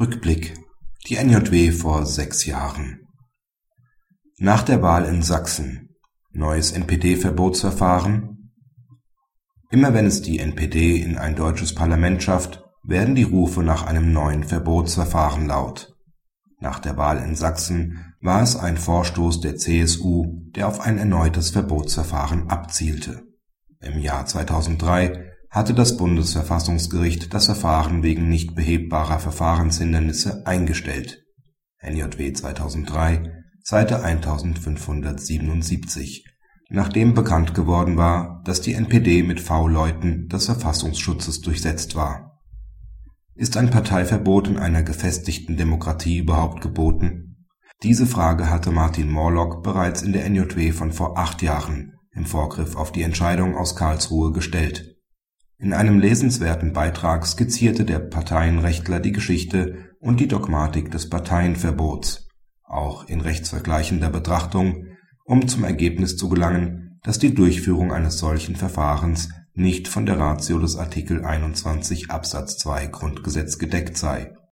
Rückblick Die NJW vor sechs Jahren Nach der Wahl in Sachsen Neues NPD-Verbotsverfahren Immer wenn es die NPD in ein deutsches Parlament schafft, werden die Rufe nach einem neuen Verbotsverfahren laut. Nach der Wahl in Sachsen war es ein Vorstoß der CSU, der auf ein erneutes Verbotsverfahren abzielte. Im Jahr 2003 hatte das Bundesverfassungsgericht das Verfahren wegen nicht behebbarer Verfahrenshindernisse eingestellt (NJW 2003, Seite 1577), nachdem bekannt geworden war, dass die NPD mit V-Leuten des Verfassungsschutzes durchsetzt war. Ist ein Parteiverbot in einer gefestigten Demokratie überhaupt geboten? Diese Frage hatte Martin Morlock bereits in der NJW von vor acht Jahren im Vorgriff auf die Entscheidung aus Karlsruhe gestellt in einem lesenswerten Beitrag skizzierte der Parteienrechtler die Geschichte und die Dogmatik des Parteienverbots, auch in rechtsvergleichender Betrachtung, um zum Ergebnis zu gelangen, dass die Durchführung eines solchen Verfahrens nicht von der Ratio des Artikel 21 Absatz 2 Grundgesetz gedeckt sei